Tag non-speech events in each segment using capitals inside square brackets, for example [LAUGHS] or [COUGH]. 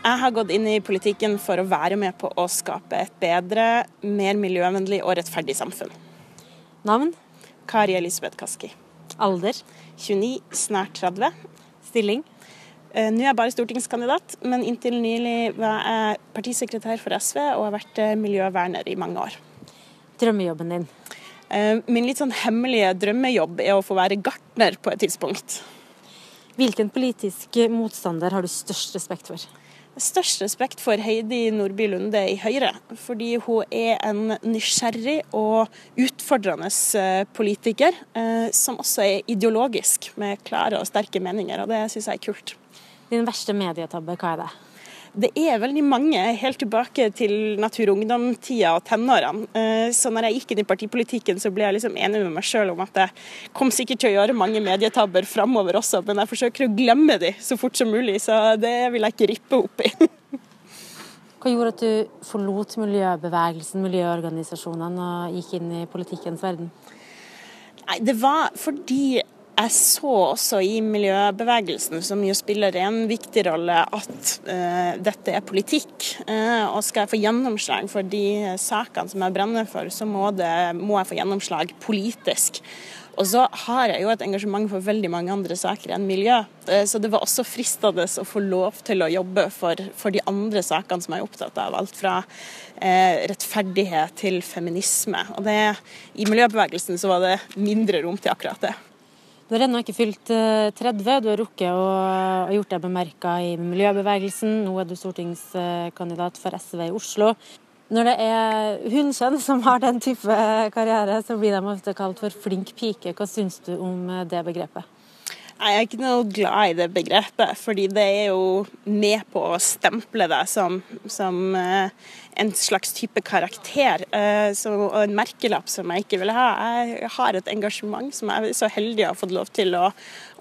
Jeg har gått inn i politikken for å være med på å skape et bedre, mer miljøvennlig og rettferdig samfunn. Navn? Kari Elisabeth Kaski. Alder? 29, snart 30. Stilling? Eh, nå er jeg bare stortingskandidat, men inntil nylig var jeg partisekretær for SV og har vært eh, miljøverner i mange år. Drømmejobben din? Eh, min litt sånn hemmelige drømmejobb er å få være gartner på et tidspunkt. Hvilken politisk motstander har du størst respekt for? Størst respekt for Heidi Nordby Lunde i Høyre, fordi hun er en nysgjerrig og utfordrende eh, politiker, eh, som også er ideologisk, med klare og sterke meninger, og det syns jeg er kult. Din verste medietabbe, hva er det? Det er veldig mange, helt tilbake til natur- og ungdomstida og tenårene. Eh, så når jeg gikk inn i partipolitikken, så ble jeg liksom enig med meg sjøl om at jeg kom sikkert til å gjøre mange medietabber framover også, men jeg forsøker å glemme de så fort som mulig, så det vil jeg ikke rippe opp i. Hva gjorde at du forlot miljøbevegelsen, miljøorganisasjonene og gikk inn i politikkens verden? Nei, Det var fordi jeg så også i miljøbevegelsen, som jo spiller en viktig rolle, at uh, dette er politikk. Uh, og skal jeg få gjennomslag for de sakene som jeg brenner for, så må, det, må jeg få gjennomslag politisk. Og så har jeg jo et engasjement for veldig mange andre saker enn miljø. Uh, så det var også fristende å få lov til å jobbe for, for de andre sakene som jeg er opptatt av. Alt fra rettferdighet til feminisme. Og det, i miljøbevegelsen så var det mindre rom til akkurat det. Du har ennå ikke fylt 30, eh, du har rukket å ha gjort deg bemerka i miljøbevegelsen. Nå er du stortingskandidat for SV i Oslo. Når det er hunnkjønn som har den type karriere, så blir de ofte kalt for flink pike. Hva syns du om det begrepet? Jeg er ikke noe glad i det begrepet, fordi det er jo med på å stemple deg som, som uh, en slags type karakter. Så, og en merkelapp som jeg ikke vil ha. Jeg har et engasjement som jeg er så heldig å ha fått lov til å,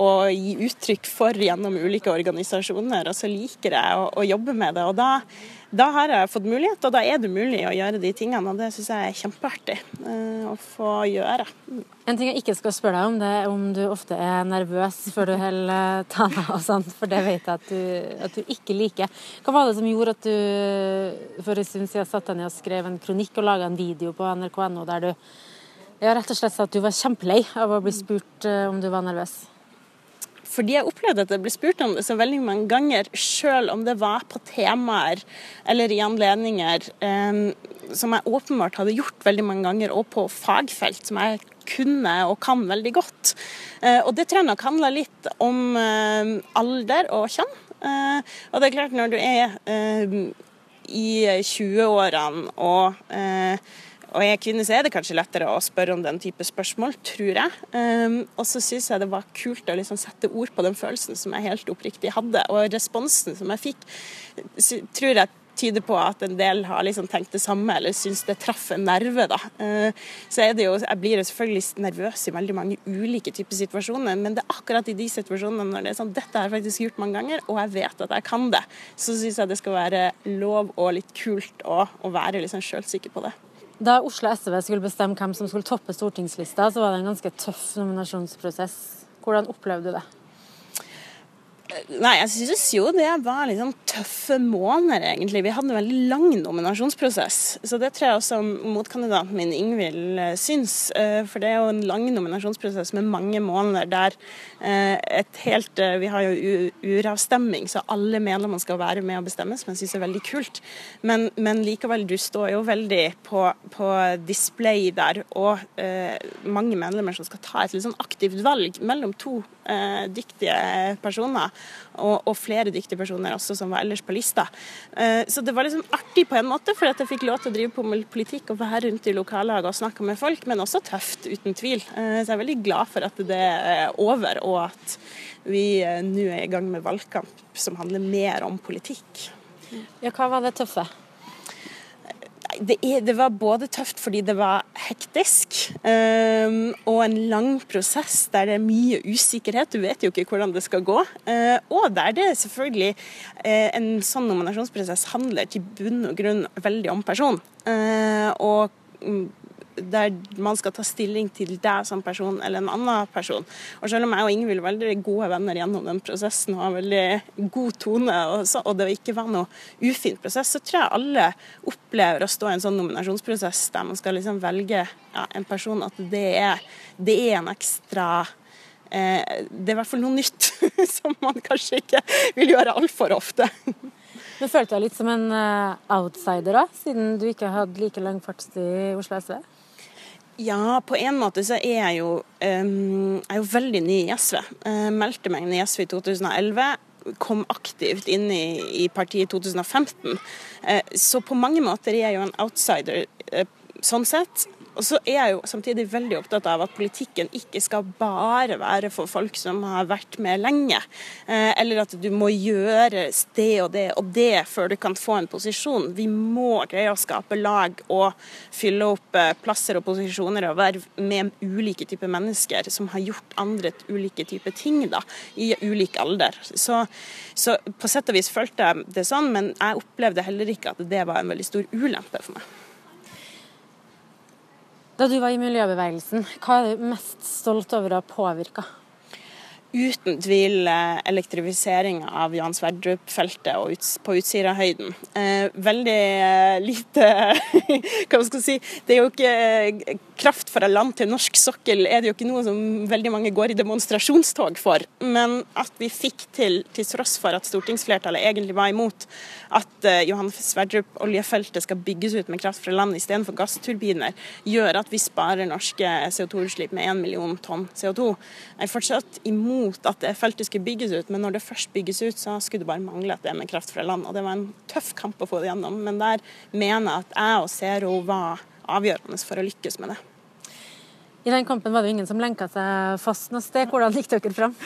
å gi uttrykk for gjennom ulike organisasjoner, og så liker jeg å, å jobbe med det. og da da har jeg fått mulighet, og da er det mulig å gjøre de tingene. Og det syns jeg er kjempeartig uh, å få gjøre. En ting jeg ikke skal spørre deg om, det er om du ofte er nervøs før du holder tale og sånn, for det vet jeg at du, at du, ikke liker. Hva var det som gjorde at du for en stund siden satte deg ned og skrev en kronikk og laga en video på nrk.no der du ja, rett og slett sa at du var kjempelei av å bli spurt uh, om du var nervøs? Fordi jeg opplevde at jeg ble spurt om det så veldig mange ganger, sjøl om det var på temaer eller i anledninger eh, som jeg åpenbart hadde gjort veldig mange ganger, og på fagfelt som jeg kunne og kan veldig godt. Eh, og det tror jeg nok handler litt om eh, alder og kjønn. Eh, og det er klart, når du er eh, i 20-årene og eh, og jeg er kvinne så er det kanskje lettere å spørre om den type spørsmål, tror jeg. Um, og så syns jeg det var kult å liksom sette ord på den følelsen som jeg helt oppriktig hadde. Og responsen som jeg fikk, tror jeg tyder på at en del har liksom tenkt det samme, eller syns det traff en nerve. da. Uh, så er det jo, Jeg blir selvfølgelig nervøs i veldig mange ulike typer situasjoner, men det er akkurat i de situasjonene når det er sånn dette har jeg faktisk gjort mange ganger, og jeg vet at jeg kan det, så syns jeg det skal være lov og litt kult å, å være liksom sjølsikker på det. Da Oslo SV skulle bestemme hvem som skulle toppe stortingslista, så var det en ganske tøff nominasjonsprosess. Hvordan opplevde du det? Nei, jeg synes jo det var sånn tøffe måneder, egentlig. Vi hadde en veldig lang nominasjonsprosess. Så det tror jeg også motkandidaten min Ingvild eh, syns. Eh, for det er jo en lang nominasjonsprosess med mange måneder der eh, et helt Vi har jo uravstemming, så alle medlemmene skal være med og bestemme, som jeg syns er veldig kult. Men, men, likevel, du står jo veldig på, på display der, og mange medlemmer som skal ta et litt sånn aktivt valg mellom to dyktige personer og, og, flere dyktige personer også som var ellers på lista. Eh, så det var liksom artig på en måte, for at jeg fikk lov til å drive på med politikk og være rundt i lokallag og snakke med folk, men også tøft, uten tvil. Eh, så jeg er veldig glad for at det er over, og at vi eh, nå er i gang med valgkamp som handler mer om politikk. Ja, hva var det tøffe? Det, det, var både tøft fordi det var hektisk, um, og en lang prosess der det er mye usikkerhet. Du vet jo ikke hvordan det skal gå. Uh, og der det selvfølgelig uh, En sånn nominasjonsprosess handler til bunn og grunn veldig om person. Uh, og der man skal ta stilling til deg som person eller en annen person. Og selv om jeg og Ingvild var veldig gode venner gjennom den prosessen og har veldig god tone, og, så, og det ikke var noe ufin prosess, så tror jeg alle opplever å stå i en sånn nominasjonsprosess der man skal liksom velge ja, en person, at det er, det er en ekstra eh, det er i hvert fall noe nytt [LAUGHS] som man kanskje ikke vil gjøre altfor ofte. Du følte deg litt som en uh, outsider da, siden du ikke hadde like lang fartstid i Oslo SV? Ja, på en måte så er jeg jo, um, jeg er jo veldig ny i SV. Jeg meldte meg inn i SV i 2011 kom aktivt inn i, i partiet i 2015. Så på mange måter er jeg jo en outsider sånn sett. Og så er jeg jo samtidig veldig opptatt av at politikken ikke skal bare være for folk som har vært med lenge. Eh, eller at du må gjøre det og det og det før du kan få en posisjon. Vi må greie å skape lag og fylle opp eh, plasser og posisjoner og være med ulike typer mennesker som har gjort andre ulike typer ting da, i ulik alder. Så, så på sett og vis følte jeg det sånn, men jeg opplevde heller ikke at det var en veldig stor ulempe for meg. Da du var i miljøbevegelsen, hva er du mest stolt over å ha påvirka? Uten tvil eh, elektrifisering av Johan Sverdrup-feltet på Utsirahøyden. Eh, veldig eh, lite [LAUGHS] Hva skal man si Det er jo ikke kraft fra land til norsk sokkel er det jo ikke noe som veldig mange går i demonstrasjonstog for. Men at vi fikk til, til tross for at stortingsflertallet egentlig var imot, at eh, Johan Sverdrup-oljefeltet skal bygges ut med kraft fra land istedenfor gassturbiner, gjør at vi sparer norske CO2-utslipp med 1 million tonn CO2. Jeg er fortsatt imot at det feltet skulle bygges ut, men når det først bygges ut, så skulle det bare mangle at det er med kraft fra land. Og det var en tøff kamp å få det gjennom, men der mener jeg at jeg og Zero var avgjørende for å lykkes med det. I den kampen var det jo ingen som lenka seg fast noe sted. Hvordan gikk dere fram?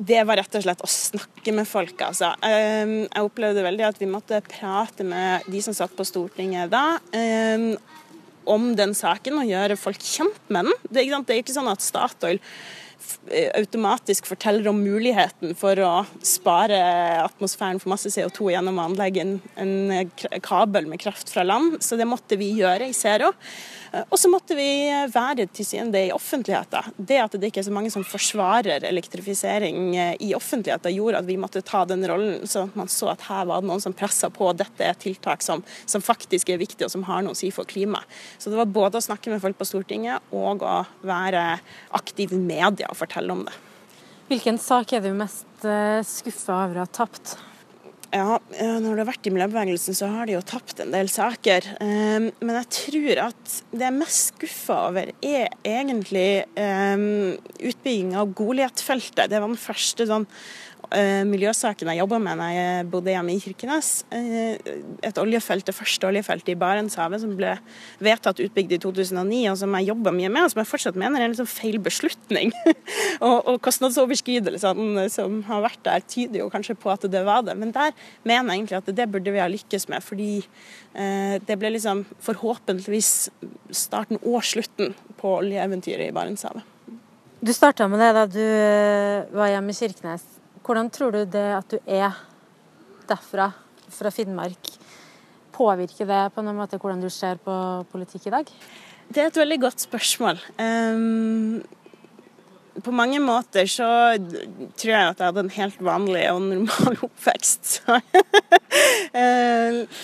Det var rett og slett å snakke med folk, altså. Ehm, jeg opplevde veldig at vi måtte prate med de som satt på Stortinget da ehm, om den saken og gjøre folk kjent med den. Det er ikke sånn at Statoil automatisk forteller om muligheten for å spare atmosfæren for masse CO2 gjennom å anlegge en, en, kabel med kraft fra land. Så det måtte vi gjøre i Zero. Eh, og så måtte vi være til syvende i offentligheten. Det at det ikke er så mange som forsvarer elektrifisering eh, i offentligheten, gjorde at vi måtte ta den rollen, sånn at man så at her var det noen som pressa på. Dette er tiltak som, som faktisk er viktig og som har noe å si for klimaet. Så det var både å snakke med folk på Stortinget og å være aktiv i media og fortelle om det. Hvilken sak er du mest eh, skuffa over å ha tapt? Ja, eh, når du har vært i miljøbevegelsen, så har de jo tapt en del saker. Eh, men jeg tror at det jeg er mest skuffa over, er egentlig utbygging av Goliat-feltet. Det var den første sånn Eh, miljøsaken jeg jobba med da jeg bodde hjemme i Kirkenes. Eh, et oljefelt, det første oljefeltet i Barentshavet som ble vedtatt utbygd i 2009, og som jeg jobba mye med, og som jeg fortsatt mener er en liksom feil beslutning. [LAUGHS] og, og kostnadsoverskridelsene som har vært der, tyder jo kanskje på at det var det. Men der mener jeg egentlig at det burde vi ha lykkes med, fordi eh, det ble liksom forhåpentligvis starten og slutten på oljeeventyret i Barentshavet. Du starta med det da du var hjemme i Kirkenes. Hvordan tror du det at du er derfra, fra Finnmark, påvirker det på noen måte hvordan du ser på politikk i dag? Det er et veldig godt spørsmål. Um, på mange måter så tror jeg at jeg hadde en helt vanlig og normal [LAUGHS] oppvekst. uh,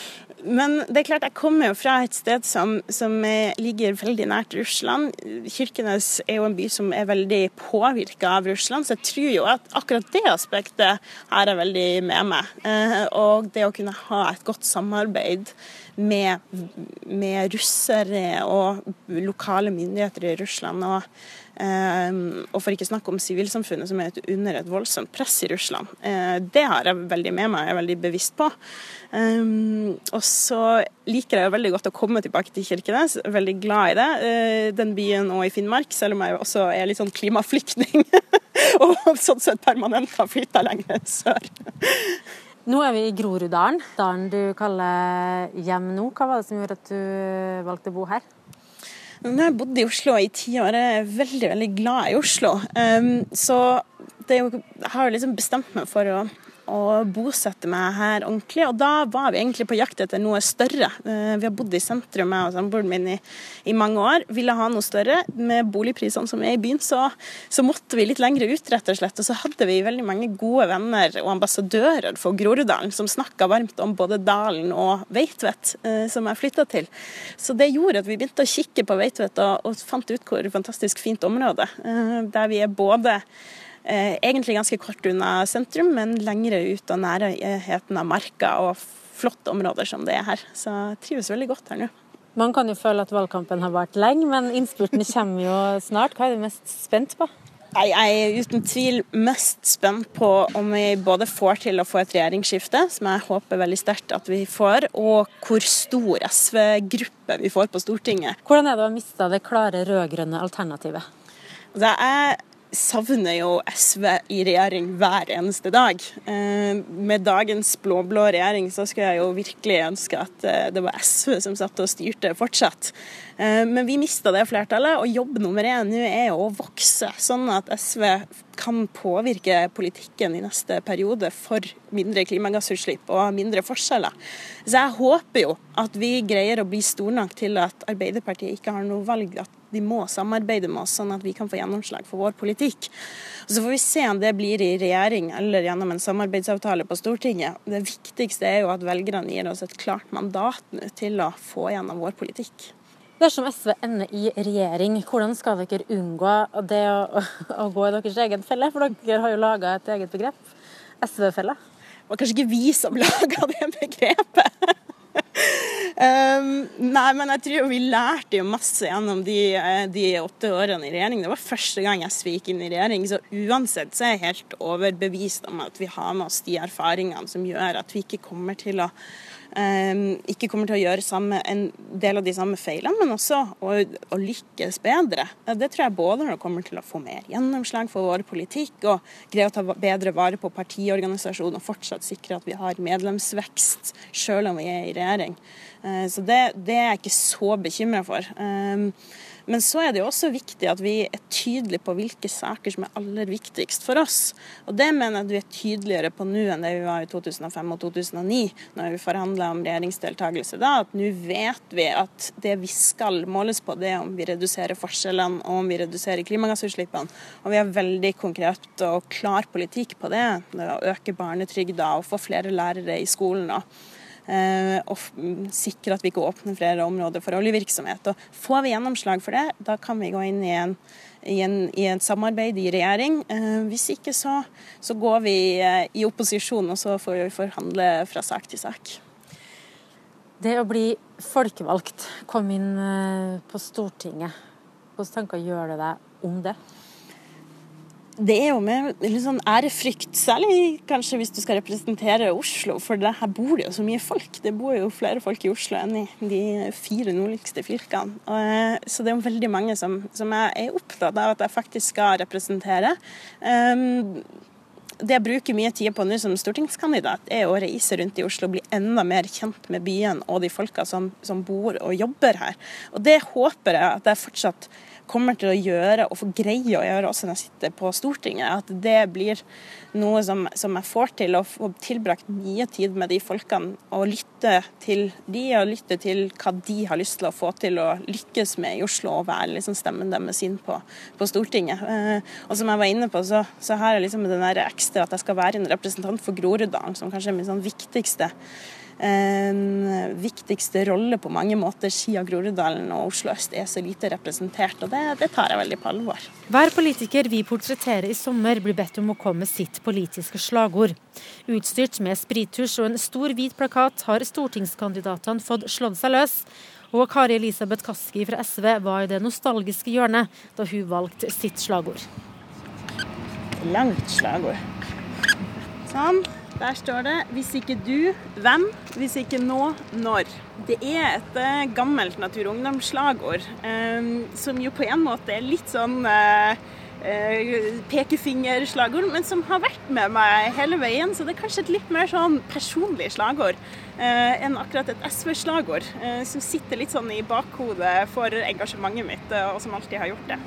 [LAUGHS] Men det er klart, jeg kommer jo fra et sted som, som ligger veldig nært Russland. Kirkenes er jo en by som er veldig påvirka av Russland, så jeg tror jo at akkurat det aspektet har jeg veldig med meg. Eh, og det å kunne ha et godt samarbeid med, med russere og lokale myndigheter i Russland. og og for ikke snakke om sivilsamfunnet, som er under et voldsomt press i Russland. Eh, det har jeg veldig med meg, jeg er veldig bevisst på. Ehm, og så liker jeg veldig godt å komme tilbake til Kirkenes, veldig glad i det. Eh, den byen og i Finnmark, selv om jeg også er litt sånn klimaflyktning. [LAUGHS] og sånn sett permanent har flytta lenger sør. Nå er vi i Groruddalen, dalen du kaller hjem nå. Hva var det som gjorde at du valgte å bo her? Har jeg bodd i Oslo i ti år. Jeg er veldig veldig glad i Oslo. Um, så jo, jeg har liksom bestemt meg for å å bosette meg her ordentlig. Og da var vi egentlig på jakt etter noe større. Eh, vi har bodd i sentrum, jeg og samboeren min, i, i, mange år. Ville ha noe større. Med boligprisene som er i byen, så, så, måtte vi litt lengre ut, rett og slett. Og så hadde vi veldig mange gode venner og ambassadører for Groruddalen som snakka varmt om både dalen og Veitvet, eh, som jeg flytta til. Så det gjorde at vi begynte å kikke på Veitvet og, og fant ut hvor fantastisk fint område. Eh, der vi er både egentlig ganske kort unna sentrum, men lengre ut av nærheten av marka og flotte områder som det er her. Så jeg trives veldig godt her nå. Man kan jo føle at valgkampen har vart lenge, men innspurten kommer jo snart. Hva er du mest spent på? Jeg er uten tvil mest spent på om vi både får til å få et regjeringsskifte, som jeg håper veldig sterkt at vi får, og hvor stor SV-gruppe vi får på Stortinget. Hvordan er det å ha mista det klare rød-grønne alternativet? Det er savner jo SV i regjering hver eneste dag. Eh, med dagens blå-blå regjering så skulle jeg jo virkelig ønske at eh, det var SV som satt og styrte fortsatt. Eh, men vi mista det flertallet, og jobb nummer én nå er jo å vokse, sånn at SV kan påvirke politikken i neste periode for mindre klimagassutslipp og mindre forskjeller. Så jeg håper jo at vi greier å bli store nok til at Arbeiderpartiet ikke har noe valg. at de må samarbeide med oss, sånn at vi kan få gjennomslag for vår politikk. Og så får vi se om det blir i regjering eller gjennom en samarbeidsavtale på Stortinget. Det viktigste er jo at velgerne gir oss et klart mandat til å få gjennom vår politikk. Dersom SV ender i regjering, hvordan skal dere unngå det å, å gå i deres egen felle? For dere har jo laga et eget begrep, SV-fella. Det var kanskje ikke vi som [LAUGHS] laga det begrepet. Um, nei, men jeg tror vi lærte jo masse gjennom de, eh, de, åtte årene i regjering. Det var første gang SV gikk inn i regjering, så uansett så er jeg helt overbevist om at vi har med oss de erfaringene som gjør at vi ikke kommer til å ikke kommer til å gjøre samme, en del av de samme feilene, men også å, å, lykkes bedre. Det tror jeg både når det kommer til å få mer gjennomslag for vår politikk og greie å ta bedre vare på partiorganisasjonen og fortsatt sikre at vi har medlemsvekst selv om vi er i regjering. Eh, så det, det er jeg ikke så bekymra for. Eh, men så er det jo også viktig at vi er tydelige på hvilke saker som er aller viktigst for oss. Og det mener jeg at vi er tydeligere på nå enn det vi var i 2005 og 2009, når vi forhandla om regjeringsdeltakelse da. At nå vet vi at det vi skal måles på, det er om vi reduserer forskjellene og om vi reduserer klimagassutslippene. Og vi har veldig konkret og klar politikk på det. det å øke barnetrygda og få flere lærere i skolen. og Eh, og sikre at vi ikke åpner flere områder for oljevirksomhet. Og Får vi gjennomslag for det, da kan vi gå inn i en i, en, i et samarbeid i regjering. Eh, hvis ikke så, så går vi eh, i opposisjon, og så får vi forhandle fra sak til sak. Det å bli folkevalgt, komme inn på Stortinget, hvilke tanker gjør det deg om det? det er jo med litt sånn ærefrykt, særlig kanskje hvis du skal representere Oslo, for her bor det jo så mye folk. Det bor jo flere folk i Oslo enn i de fire nordligste fylkene. Eh, så det er jo veldig mange som, som jeg er opptatt av at jeg faktisk skal representere. Um, det jeg bruker mye tid på nå som stortingskandidat, er å reise rundt i Oslo og bli enda mer kjent med byen og de folka som, som bor og jobber her. Og det håper jeg at jeg fortsatt kommer til å gjøre og få greie å gjøre også når jeg sitter på Stortinget. At det blir noe som, som jeg får til, å få tilbrakt mye tid med de folkene. Og lytte til de, og lytte til hva de har lyst til å få til å lykkes med i Oslo, og være liksom stemmen deres inn på, på Stortinget. Eh, og som jeg var inne på, så, så har jeg liksom den der ekstra at jeg skal være en representant for Groruddalen, som kanskje er min sånn viktigste viktigste rolle på mange måter, siden Groruddalen og Oslo øst er så lite representert. og det, det, tar jeg veldig på alvor. Hver politiker vi portretterer i sommer, blir bedt om å komme med sitt politiske slagord. Utstyrt med sprittusj og en stor hvit plakat har stortingskandidatene fått slått seg løs. Og Kari Elisabeth Kaski fra SV var i det nostalgiske hjørnet da hun valgte sitt slagord. Langt slagord. Sånn. Der står det 'Hvis ikke du, hvem? Hvis ikke nå, når?' Det er et uh, gammelt Natur og Ungdom-slagord um, som jo på en måte er litt sånn uh, uh, pekefingerslagord, men som har vært med meg hele veien. Så det er kanskje et litt mer sånn personlig slagord enn akkurat et SV-slagord, som sitter litt sånn i bakhodet for engasjementet mitt, og som alltid har gjort det.